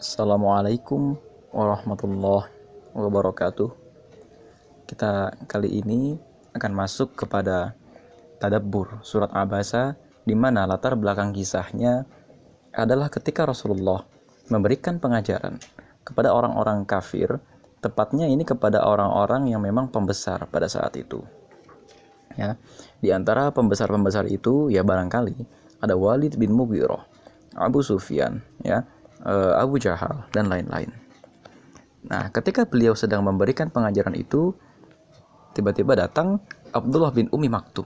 Assalamualaikum warahmatullahi wabarakatuh. Kita kali ini akan masuk kepada tadabbur surat Abasa di mana latar belakang kisahnya adalah ketika Rasulullah memberikan pengajaran kepada orang-orang kafir, tepatnya ini kepada orang-orang yang memang pembesar pada saat itu. Ya, di antara pembesar-pembesar itu ya barangkali ada Walid bin Mughirah, Abu Sufyan, ya, Abu Jahal dan lain-lain. Nah, ketika beliau sedang memberikan pengajaran itu, tiba-tiba datang Abdullah bin Umi Maktum.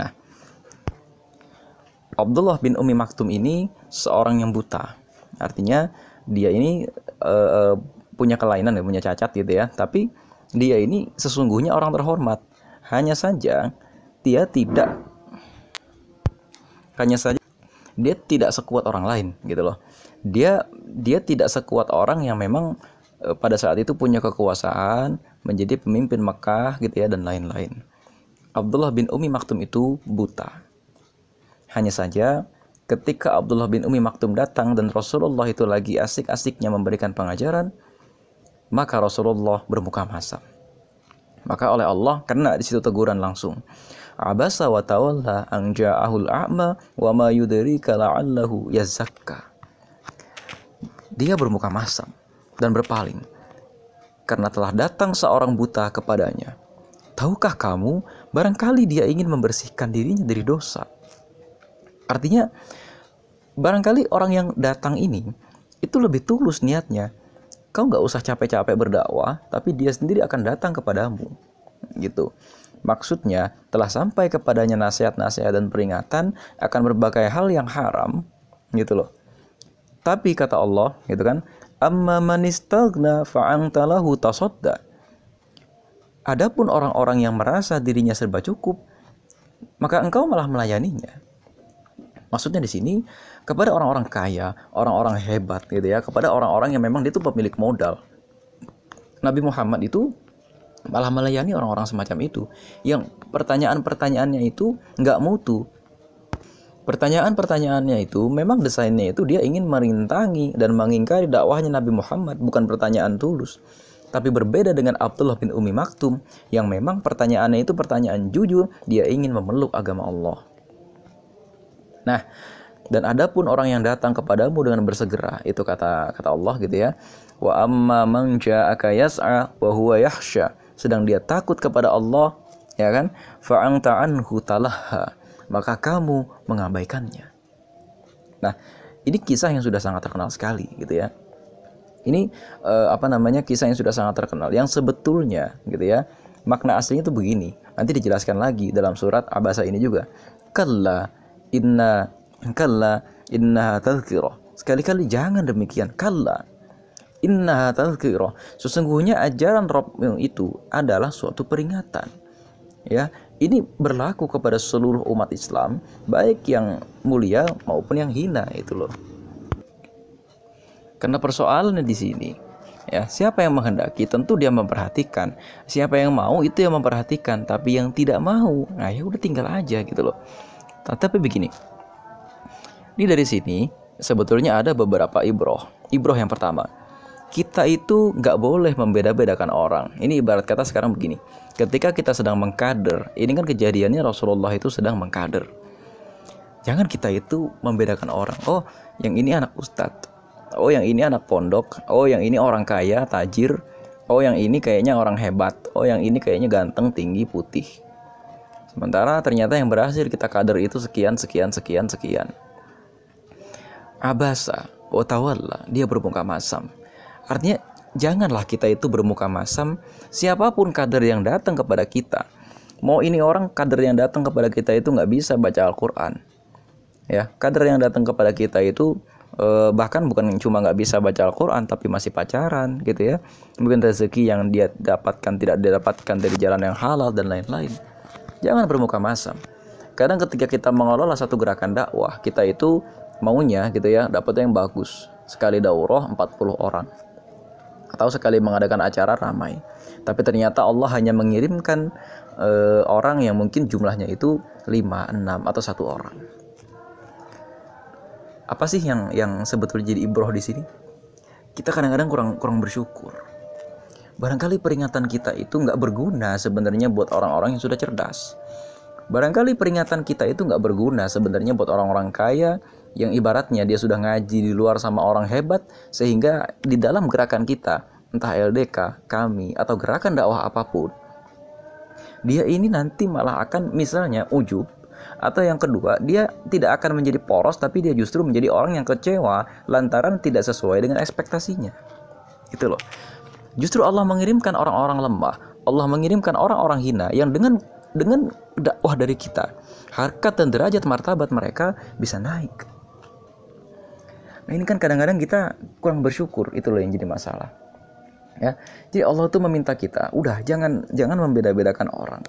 Nah, Abdullah bin Umi Maktum ini seorang yang buta. Artinya dia ini uh, punya kelainan ya, punya cacat gitu ya. Tapi dia ini sesungguhnya orang terhormat. Hanya saja dia tidak hanya saja dia tidak sekuat orang lain gitu loh. Dia dia tidak sekuat orang yang memang e, pada saat itu punya kekuasaan menjadi pemimpin Mekah gitu ya dan lain-lain. Abdullah bin Umi Maktum itu buta. Hanya saja ketika Abdullah bin Umi Maktum datang dan Rasulullah itu lagi asik-asiknya memberikan pengajaran maka Rasulullah bermuka masam maka oleh Allah kena di situ teguran langsung abasa wa tawalla an ja'ahul a'ma wa ma yudrika la'allahu yazakka. Dia bermuka masam dan berpaling karena telah datang seorang buta kepadanya. Tahukah kamu, barangkali dia ingin membersihkan dirinya dari dosa. Artinya, barangkali orang yang datang ini itu lebih tulus niatnya. Kau nggak usah capek-capek berdakwah, tapi dia sendiri akan datang kepadamu. Gitu. Maksudnya, telah sampai kepadanya nasihat-nasihat dan peringatan akan berbagai hal yang haram, gitu loh. Tapi kata Allah, gitu kan, amma manistagna fa'angtalahu tasodda. Adapun orang-orang yang merasa dirinya serba cukup, maka engkau malah melayaninya. Maksudnya di sini kepada orang-orang kaya, orang-orang hebat gitu ya, kepada orang-orang yang memang dia itu pemilik modal. Nabi Muhammad itu malah melayani orang-orang semacam itu. Yang pertanyaan-pertanyaannya itu nggak mutu. Pertanyaan-pertanyaannya itu memang desainnya itu dia ingin merintangi dan mengingkari dakwahnya Nabi Muhammad bukan pertanyaan tulus tapi berbeda dengan Abdullah bin Umi Maktum yang memang pertanyaannya itu pertanyaan jujur dia ingin memeluk agama Allah. Nah dan adapun orang yang datang kepadamu dengan bersegera itu kata kata Allah gitu ya wa amma man ja'aka yas'a wa huwa sedang dia takut kepada Allah, ya kan? Fa'angta anhu talaha, maka kamu mengabaikannya. Nah, ini kisah yang sudah sangat terkenal sekali gitu ya. Ini uh, apa namanya kisah yang sudah sangat terkenal yang sebetulnya gitu ya. Makna aslinya itu begini. Nanti dijelaskan lagi dalam surat Abasa ini juga. Kalla inna kalla inna tadhkirah. Sekali-kali jangan demikian. Kalla Inna tazkirah. Sesungguhnya ajaran Rob itu adalah suatu peringatan. Ya, ini berlaku kepada seluruh umat Islam, baik yang mulia maupun yang hina itu loh. Karena persoalannya di sini, ya siapa yang menghendaki tentu dia memperhatikan. Siapa yang mau itu yang memperhatikan, tapi yang tidak mau, nah ya udah tinggal aja gitu loh. Tapi begini, ini dari sini sebetulnya ada beberapa ibroh. Ibroh yang pertama, kita itu nggak boleh membeda-bedakan orang. Ini ibarat kata sekarang begini. Ketika kita sedang mengkader, ini kan kejadiannya Rasulullah itu sedang mengkader. Jangan kita itu membedakan orang. Oh, yang ini anak ustadz. Oh, yang ini anak pondok. Oh, yang ini orang kaya, tajir. Oh, yang ini kayaknya orang hebat. Oh, yang ini kayaknya ganteng, tinggi, putih. Sementara ternyata yang berhasil kita kader itu sekian, sekian, sekian, sekian. Abasa, otawalla, dia bermuka masam Artinya janganlah kita itu bermuka masam siapa pun kader yang datang kepada kita. Mau ini orang kader yang datang kepada kita itu nggak bisa baca Al-Quran. Ya, kader yang datang kepada kita itu eh, bahkan bukan cuma nggak bisa baca Al-Quran tapi masih pacaran gitu ya. Mungkin rezeki yang dia dapatkan tidak didapatkan dari jalan yang halal dan lain-lain. Jangan bermuka masam. Kadang ketika kita mengelola satu gerakan dakwah, kita itu maunya gitu ya, dapat yang bagus. Sekali daurah 40 orang atau sekali mengadakan acara ramai. Tapi ternyata Allah hanya mengirimkan e, orang yang mungkin jumlahnya itu 5, 6 atau satu orang. apa sih yang yang sebetulnya jadi ibroh di sini kita kadang-kadang kurang kurang bersyukur barangkali peringatan kita itu nggak berguna sebenarnya buat orang-orang yang sudah cerdas barangkali peringatan kita itu nggak berguna sebenarnya buat orang-orang kaya yang ibaratnya dia sudah ngaji di luar sama orang hebat sehingga di dalam gerakan kita entah LDK kami atau gerakan dakwah apa pun dia ini nanti malah akan misalnya ujub atau yang kedua dia tidak akan menjadi poros tapi dia justru menjadi orang yang kecewa lantaran tidak sesuai dengan ekspektasinya. Itu loh. Justru Allah mengirimkan orang-orang lemah Allah mengirimkan orang-orang hina yang dengan dengan dakwah dari kita harkat dan derajat martabat mereka bisa naik Nah ini kan kadang-kadang kita kurang bersyukur itu loh yang jadi masalah. Ya, jadi Allah tuh meminta kita, udah jangan jangan membeda-bedakan orang.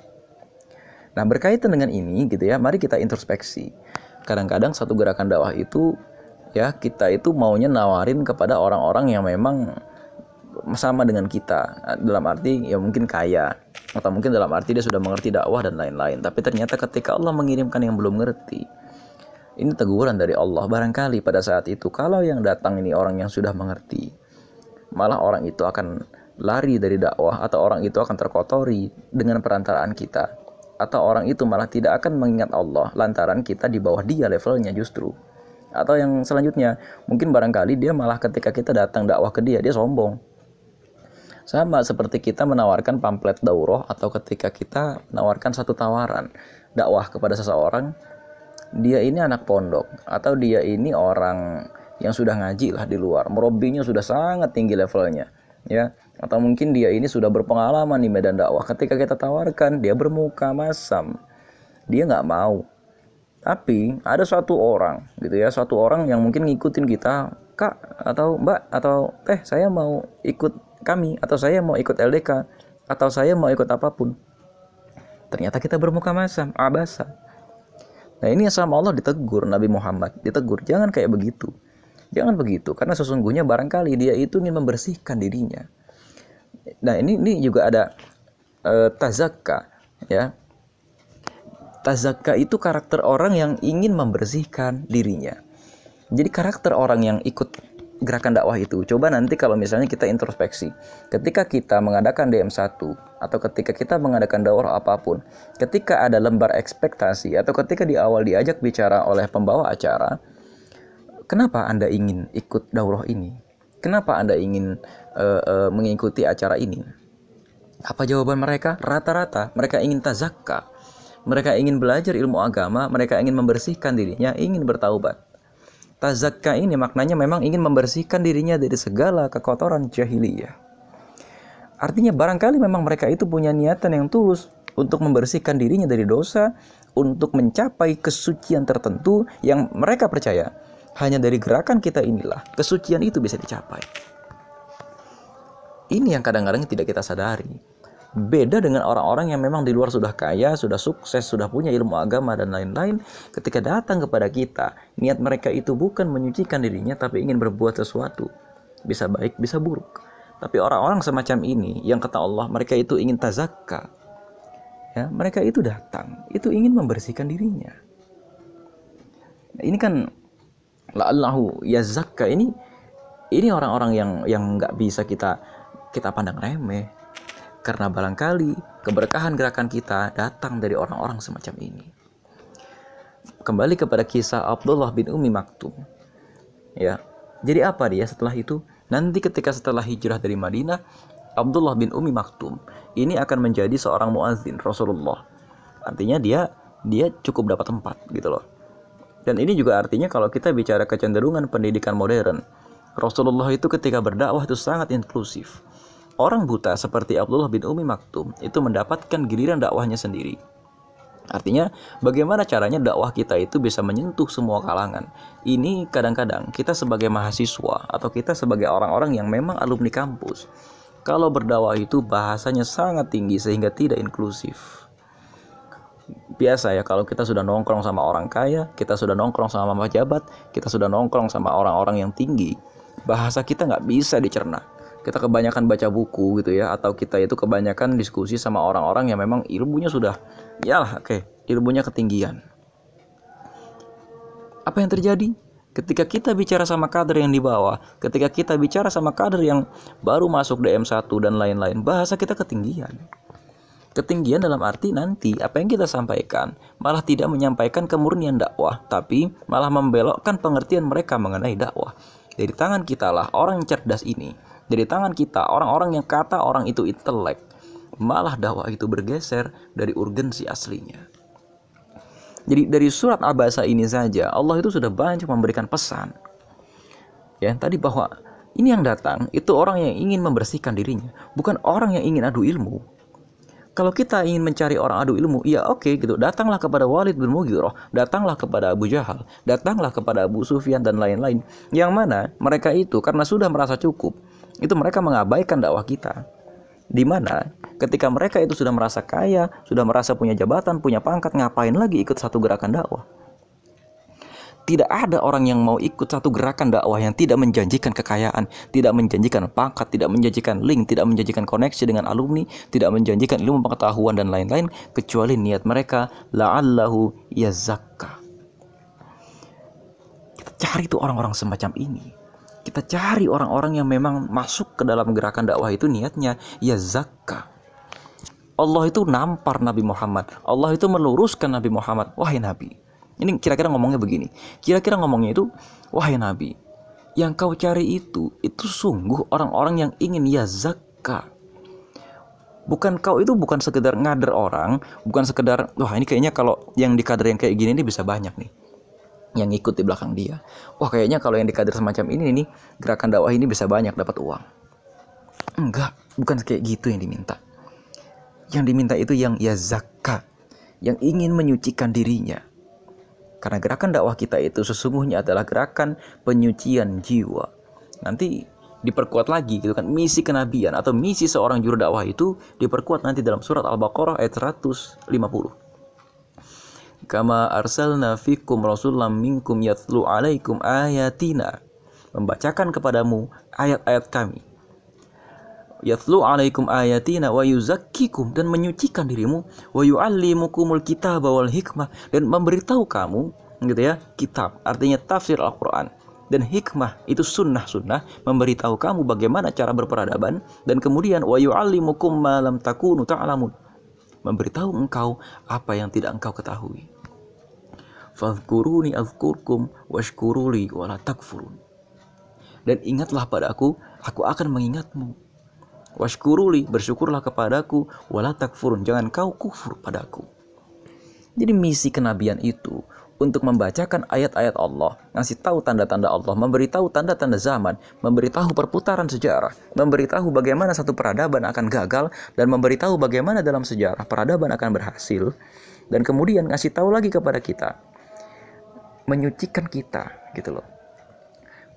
Nah berkaitan dengan ini gitu ya, mari kita introspeksi. Kadang-kadang satu gerakan dakwah itu ya kita itu maunya nawarin kepada orang-orang yang memang sama dengan kita dalam arti ya mungkin kaya atau mungkin dalam arti dia sudah mengerti dakwah dan lain-lain tapi ternyata ketika Allah mengirimkan yang belum ngerti ini teguran dari Allah. Barangkali pada saat itu kalau yang datang ini orang yang sudah mengerti, malah orang itu akan lari dari dakwah atau orang itu akan terkotori dengan perantaraan kita. Atau orang itu malah tidak akan mengingat Allah lantaran kita di bawah dia levelnya justru. Atau yang selanjutnya, mungkin barangkali dia malah ketika kita datang dakwah ke dia, dia sombong. Sama seperti kita menawarkan pamflet daurah atau ketika kita menawarkan satu tawaran dakwah kepada seseorang, dia ini anak pondok atau dia ini orang yang sudah ngaji lah di luar, merobinya sudah sangat tinggi levelnya, ya. Atau mungkin dia ini sudah berpengalaman di medan dakwah. Ketika kita tawarkan, dia bermuka masam, dia nggak mau. Tapi ada satu orang, gitu ya, satu orang yang mungkin ngikutin kita, kak atau mbak atau teh, saya mau ikut kami atau saya mau ikut LDK atau saya mau ikut apa pun. Ternyata kita bermuka masam, abasa Nah ini yang sama Allah ditegur Nabi Muhammad, ditegur jangan kayak begitu. Jangan begitu karena sesungguhnya barangkali dia itu ingin membersihkan dirinya. Nah ini ini juga ada uh, tazakka ya. Tazakka itu karakter orang yang ingin membersihkan dirinya. Jadi karakter orang yang ikut gerakan dakwah itu. Coba nanti kalau misalnya kita introspeksi, ketika kita mengadakan DM1 atau ketika kita mengadakan dakwah apa pun, ketika ada lembar ekspektasi atau ketika di awal diajak bicara oleh pembawa acara, kenapa Anda ingin ikut daurah ini? Kenapa Anda ingin uh, uh, mengikuti acara ini? Apa jawaban mereka? Rata-rata mereka ingin tazakka. Mereka ingin belajar ilmu agama, mereka ingin membersihkan dirinya, ingin bertaubat. Tazakka ini maknanya memang ingin membersihkan dirinya dari segala kekotoran jahiliyah. Artinya barangkali memang mereka itu punya niatan yang tulus untuk membersihkan dirinya dari dosa, untuk mencapai kesucian tertentu yang mereka percaya hanya dari gerakan kita inilah kesucian itu bisa dicapai. Ini yang kadang-kadang tidak kita sadari. Beda dengan orang-orang yang memang di luar sudah kaya, sudah sukses, sudah punya ilmu agama dan lain-lain. Ketika datang kepada kita, niat mereka itu bukan menyucikan dirinya, tapi ingin berbuat sesuatu. Bisa baik, bisa buruk. Tapi orang-orang semacam ini, yang kata Allah, mereka itu ingin tazakka. Ya, mereka itu datang, itu ingin membersihkan dirinya. Nah, ini kan la'allahu yazakka ini ini orang-orang yang yang nggak bisa kita kita pandang remeh karena barangkali keberkahan gerakan kita datang dari orang-orang semacam ini. Kembali kepada kisah Abdullah bin Umi Maktum. Ya. Jadi apa dia setelah itu? Nanti ketika setelah hijrah dari Madinah, Abdullah bin Umi Maktum ini akan menjadi seorang muazzin Rasulullah. Artinya dia dia cukup dapat tempat gitu loh. Dan ini juga artinya kalau kita bicara kecenderungan pendidikan modern, Rasulullah itu ketika berdakwah itu sangat inklusif orang buta seperti Abdullah bin Umi Maktum itu mendapatkan giliran dakwahnya sendiri. Artinya, bagaimana caranya dakwah kita itu bisa menyentuh semua kalangan. Ini kadang-kadang kita sebagai mahasiswa atau kita sebagai orang-orang yang memang alumni kampus, kalau berdakwah itu bahasanya sangat tinggi sehingga tidak inklusif. Biasa ya kalau kita sudah nongkrong sama orang kaya, kita sudah nongkrong sama pejabat, kita sudah nongkrong sama orang-orang yang tinggi, bahasa kita nggak bisa dicerna kita kebanyakan baca buku gitu ya atau kita itu kebanyakan diskusi sama orang-orang yang memang ilmunya sudah ya oke okay, ilmunya ketinggian apa yang terjadi Ketika kita bicara sama kader yang di bawah, ketika kita bicara sama kader yang baru masuk DM1 dan lain-lain, bahasa kita ketinggian. Ketinggian dalam arti nanti apa yang kita sampaikan malah tidak menyampaikan kemurnian dakwah, tapi malah membelokkan pengertian mereka mengenai dakwah. Dari tangan kita lah orang yang cerdas ini. Dari tangan kita orang-orang yang kata orang itu intelek. Malah dakwah itu bergeser dari urgensi aslinya. Jadi dari surat Abasa ini saja Allah itu sudah banyak memberikan pesan. Ya, tadi bahwa ini yang datang itu orang yang ingin membersihkan dirinya, bukan orang yang ingin adu ilmu. Kalau kita ingin mencari orang adu ilmu, ya oke okay, gitu. Datanglah kepada Walid bin Mughirah, datanglah kepada Abu Jahal, datanglah kepada Abu Sufyan dan lain-lain. Yang mana mereka itu karena sudah merasa cukup, itu mereka mengabaikan dakwah kita. Di mana ketika mereka itu sudah merasa kaya, sudah merasa punya jabatan, punya pangkat, ngapain lagi ikut satu gerakan dakwah? Tidak ada orang yang mau ikut satu gerakan dakwah yang tidak menjanjikan kekayaan, tidak menjanjikan pangkat, tidak menjanjikan link, tidak menjanjikan koneksi dengan alumni, tidak menjanjikan ilmu pengetahuan dan lain-lain kecuali niat mereka la'allahu yazakka. Kita cari tuh orang-orang semacam ini kita cari orang-orang yang memang masuk ke dalam gerakan dakwah itu niatnya ya zakka. Allah itu nampar Nabi Muhammad. Allah itu meluruskan Nabi Muhammad. Wahai Nabi. Ini kira-kira ngomongnya begini. Kira-kira ngomongnya itu, wahai Nabi, yang kau cari itu, itu sungguh orang-orang yang ingin ya zakka. Bukan kau itu bukan sekedar ngader orang, bukan sekedar, wah ini kayaknya kalau yang di kader yang kayak gini ini bisa banyak nih yang ikut di belakang dia. Wah kayaknya kalau yang dikader semacam ini nih gerakan dakwah ini bisa banyak dapat uang. Enggak, bukan kayak gitu yang diminta. Yang diminta itu yang ya zakat, yang ingin menyucikan dirinya. Karena gerakan dakwah kita itu sesungguhnya adalah gerakan penyucian jiwa. Nanti diperkuat lagi gitu kan misi kenabian atau misi seorang juru dakwah itu diperkuat nanti dalam surat Al-Baqarah ayat 150 kama arsalna fikum rasulam minkum yatlu alaikum ayatina. Membacakan kepadamu ayat-ayat kami yatlu alaikum ayatina wa yuzakkikum. Dan menyucikan dirimu. Wa yuallimukumul kitaba wal hikmah. Dan memberitahu kamu gitu ya kitab. Artinya tafsir Al-Qur'an. Dan hikmah itu sunnah-sunnah. Memberitahu kamu bagaimana cara berperadaban. Dan kemudian wa yuallimukum ma lam takunu ta'lamun. Memberitahu engkau apa yang tidak engkau ketahui. Fadhkuruni azkurkum washkuruli wala takfurun. Dan ingatlah padaku, aku akan mengingatmu. Washkuruli, bersyukurlah kepadaku, wala takfurun. Jangan kau kufur padaku. Jadi misi kenabian itu untuk membacakan ayat-ayat Allah, ngasih tahu tanda-tanda Allah, memberitahu tanda-tanda zaman, memberitahu perputaran sejarah, memberitahu bagaimana satu peradaban akan gagal dan memberitahu bagaimana dalam sejarah peradaban akan berhasil dan kemudian ngasih tahu lagi kepada kita menyucikan kita gitu loh.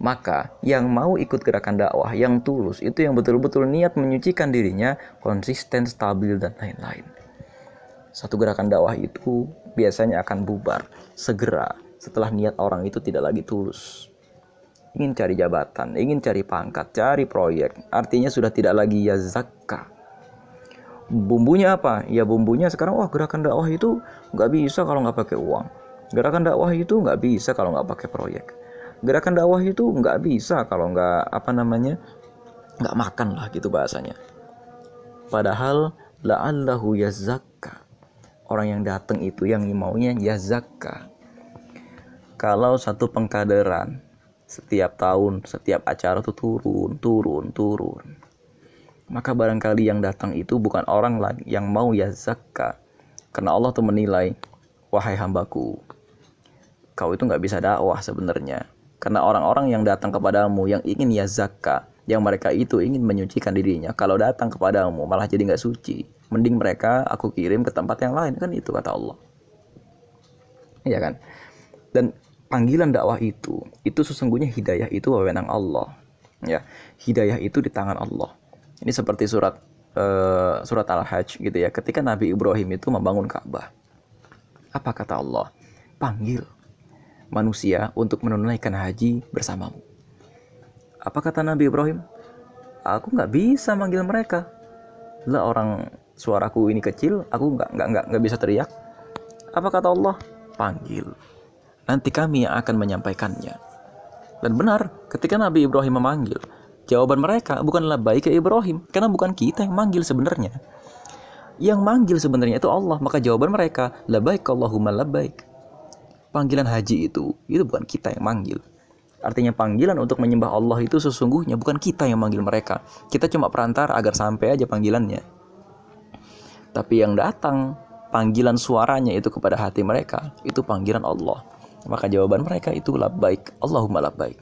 Maka yang mau ikut gerakan dakwah yang tulus itu yang betul-betul niat menyucikan dirinya, konsisten, stabil dan lain-lain. Satu gerakan dakwah itu biasanya akan bubar segera setelah niat orang itu tidak lagi tulus. Ingin cari jabatan, ingin cari pangkat, cari proyek, artinya sudah tidak lagi ya zakka. Bumbunya apa? Ya bumbunya sekarang wah gerakan dakwah itu nggak bisa kalau nggak pakai uang Gerakan dakwah itu nggak bisa kalau nggak pakai proyek. Gerakan dakwah itu nggak bisa kalau nggak apa namanya nggak makan lah gitu bahasanya. Padahal la'allahu yazakka. Orang yang datang itu yang maunya yazakka. Kalau satu pengkaderan setiap tahun, setiap acara tuh turun, turun, turun. Maka barangkali yang datang itu bukan orang lagi yang mau yazakka. Karena Allah tuh menilai, wahai hambaku, kau itu nggak bisa dakwah sebenarnya. Karena orang-orang yang datang kepadamu yang ingin ya zakka, yang mereka itu ingin menyucikan dirinya, kalau datang kepadamu malah jadi nggak suci. Mending mereka aku kirim ke tempat yang lain kan itu kata Allah. Iya kan? Dan panggilan dakwah itu, itu sesungguhnya hidayah itu wewenang Allah. Ya, hidayah itu di tangan Allah. Ini seperti surat uh, surat Al-Hajj gitu ya. Ketika Nabi Ibrahim itu membangun Ka'bah. Apa kata Allah? Panggil manusia untuk menunaikan haji bersamamu. Apa kata Nabi Ibrahim? Aku nggak bisa manggil mereka. Lah orang suaraku ini kecil, aku nggak nggak nggak nggak bisa teriak. Apa kata Allah? Panggil. Nanti kami yang akan menyampaikannya. Dan benar, ketika Nabi Ibrahim memanggil, jawaban mereka bukanlah baik ke Ibrahim, karena bukan kita yang manggil sebenarnya. Yang manggil sebenarnya itu Allah, maka jawaban mereka baik Allahumma baik. Panggilan haji itu, itu bukan kita yang manggil. Artinya panggilan untuk menyembah Allah itu sesungguhnya bukan kita yang manggil mereka. Kita cuma perantara agar sampai aja panggilannya. Tapi yang datang panggilan suaranya itu kepada hati mereka itu panggilan Allah maka jawaban mereka itu labbaik Allahumma labbaik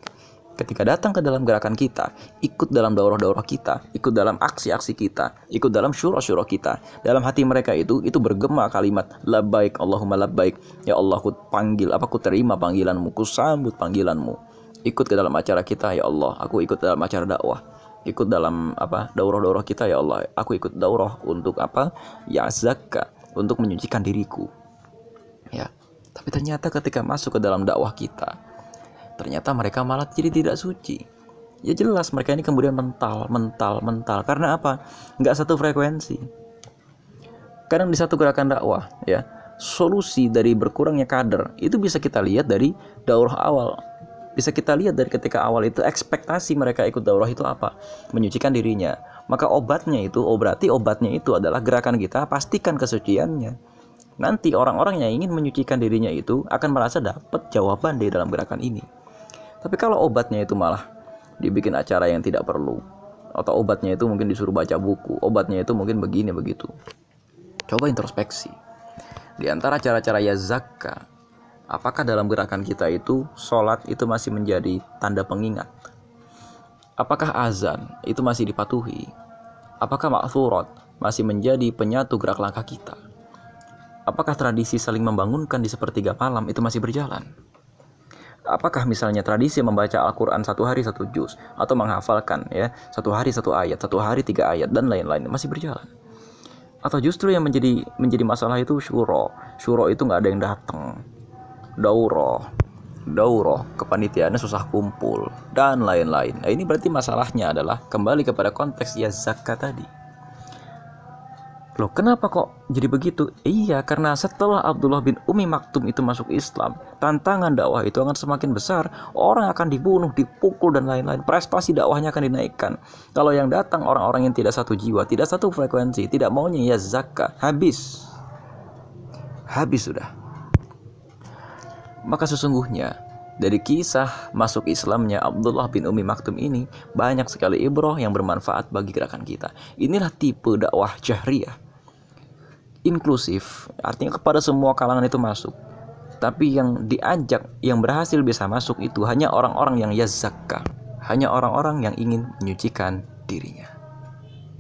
ketika datang ke dalam gerakan kita ikut dalam daurah-daurah kita ikut dalam aksi-aksi kita ikut dalam syurah-syurah kita dalam hati mereka itu itu bergema kalimat labbaik Allahumma labbaik ya Allah ku panggil apa ku terima panggilanmu ku sambut panggilanmu ikut ke dalam acara kita ya Allah aku ikut dalam acara dakwah ikut dalam apa daurah-daurah kita ya Allah aku ikut daurah untuk apa ya zakka untuk menyucikan diriku. Ya. Tapi ternyata ketika masuk ke dalam dakwah kita, ternyata mereka malah jadi tidak suci. Ya jelas mereka ini kemudian mental, mental, mental. Karena apa? Nggak satu frekuensi. Kadang di satu gerakan dakwah, ya, solusi dari berkurangnya kader itu bisa kita lihat dari daurah awal. Bisa kita lihat dari ketika awal itu ekspektasi mereka ikut daurah itu apa? Menyucikan dirinya, maka obatnya itu, oh berarti obatnya itu adalah gerakan kita pastikan kesuciannya. Nanti orang-orang yang ingin menyucikan dirinya itu akan merasa dapat jawaban dari dalam gerakan ini. Tapi kalau obatnya itu malah dibikin acara yang tidak perlu, atau obatnya itu mungkin disuruh baca buku, obatnya itu mungkin begini begitu. Coba introspeksi. Di antara cara-cara ya zakka, apakah dalam gerakan kita itu sholat itu masih menjadi tanda pengingat? Apakah azan itu masih dipatuhi? Apakah ma'thurat masih menjadi penyatu gerak langkah kita? Apakah tradisi saling membangunkan di sepertiga malam itu masih berjalan? Apakah misalnya tradisi membaca Al-Quran satu hari satu juz? Atau menghafalkan ya satu hari satu ayat, satu hari tiga ayat dan lain-lain. Masih berjalan? Atau justru yang menjadi menjadi masalah itu syuro, syuro itu nggak ada yang datang, dauro, daurah, kepanitiaannya susah kumpul, dan lain-lain. Nah, ini berarti masalahnya adalah kembali kepada konteks ya zakat tadi. Loh, kenapa kok jadi begitu? Iya, karena setelah Abdullah bin Umi Maktum itu masuk Islam, tantangan dakwah itu akan semakin besar. Orang akan dibunuh, dipukul, dan lain-lain. Prestasi dakwahnya akan dinaikkan. Kalau yang datang orang-orang yang tidak satu jiwa, tidak satu frekuensi, tidak maunya ya zakat, habis. Habis sudah. Maka sesungguhnya dari kisah masuk Islamnya Abdullah bin Umi Maktum ini banyak sekali ibroh yang bermanfaat bagi gerakan kita. Inilah tipe dakwah jahriyah. Inklusif, artinya kepada semua kalangan itu masuk. Tapi yang diajak, yang berhasil bisa masuk itu hanya orang-orang yang yazakka. Hanya orang-orang yang ingin menyucikan dirinya.